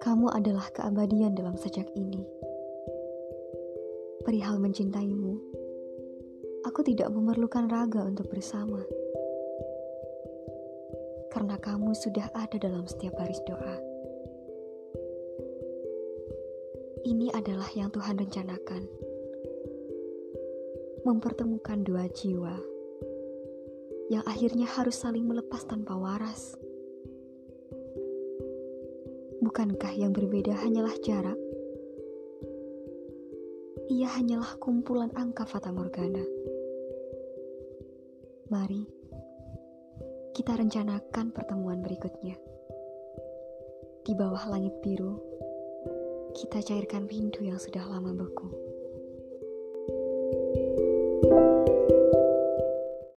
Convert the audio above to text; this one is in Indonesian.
Kamu adalah keabadian dalam sejak ini. Perihal mencintaimu, aku tidak memerlukan raga untuk bersama. Karena kamu sudah ada dalam setiap baris doa. Ini adalah yang Tuhan rencanakan. Mempertemukan dua jiwa yang akhirnya harus saling melepas tanpa waras. Bukankah yang berbeda hanyalah jarak? Ia hanyalah kumpulan angka Fata Morgana. Mari kita rencanakan pertemuan berikutnya. Di bawah langit biru, kita cairkan rindu yang sudah lama beku.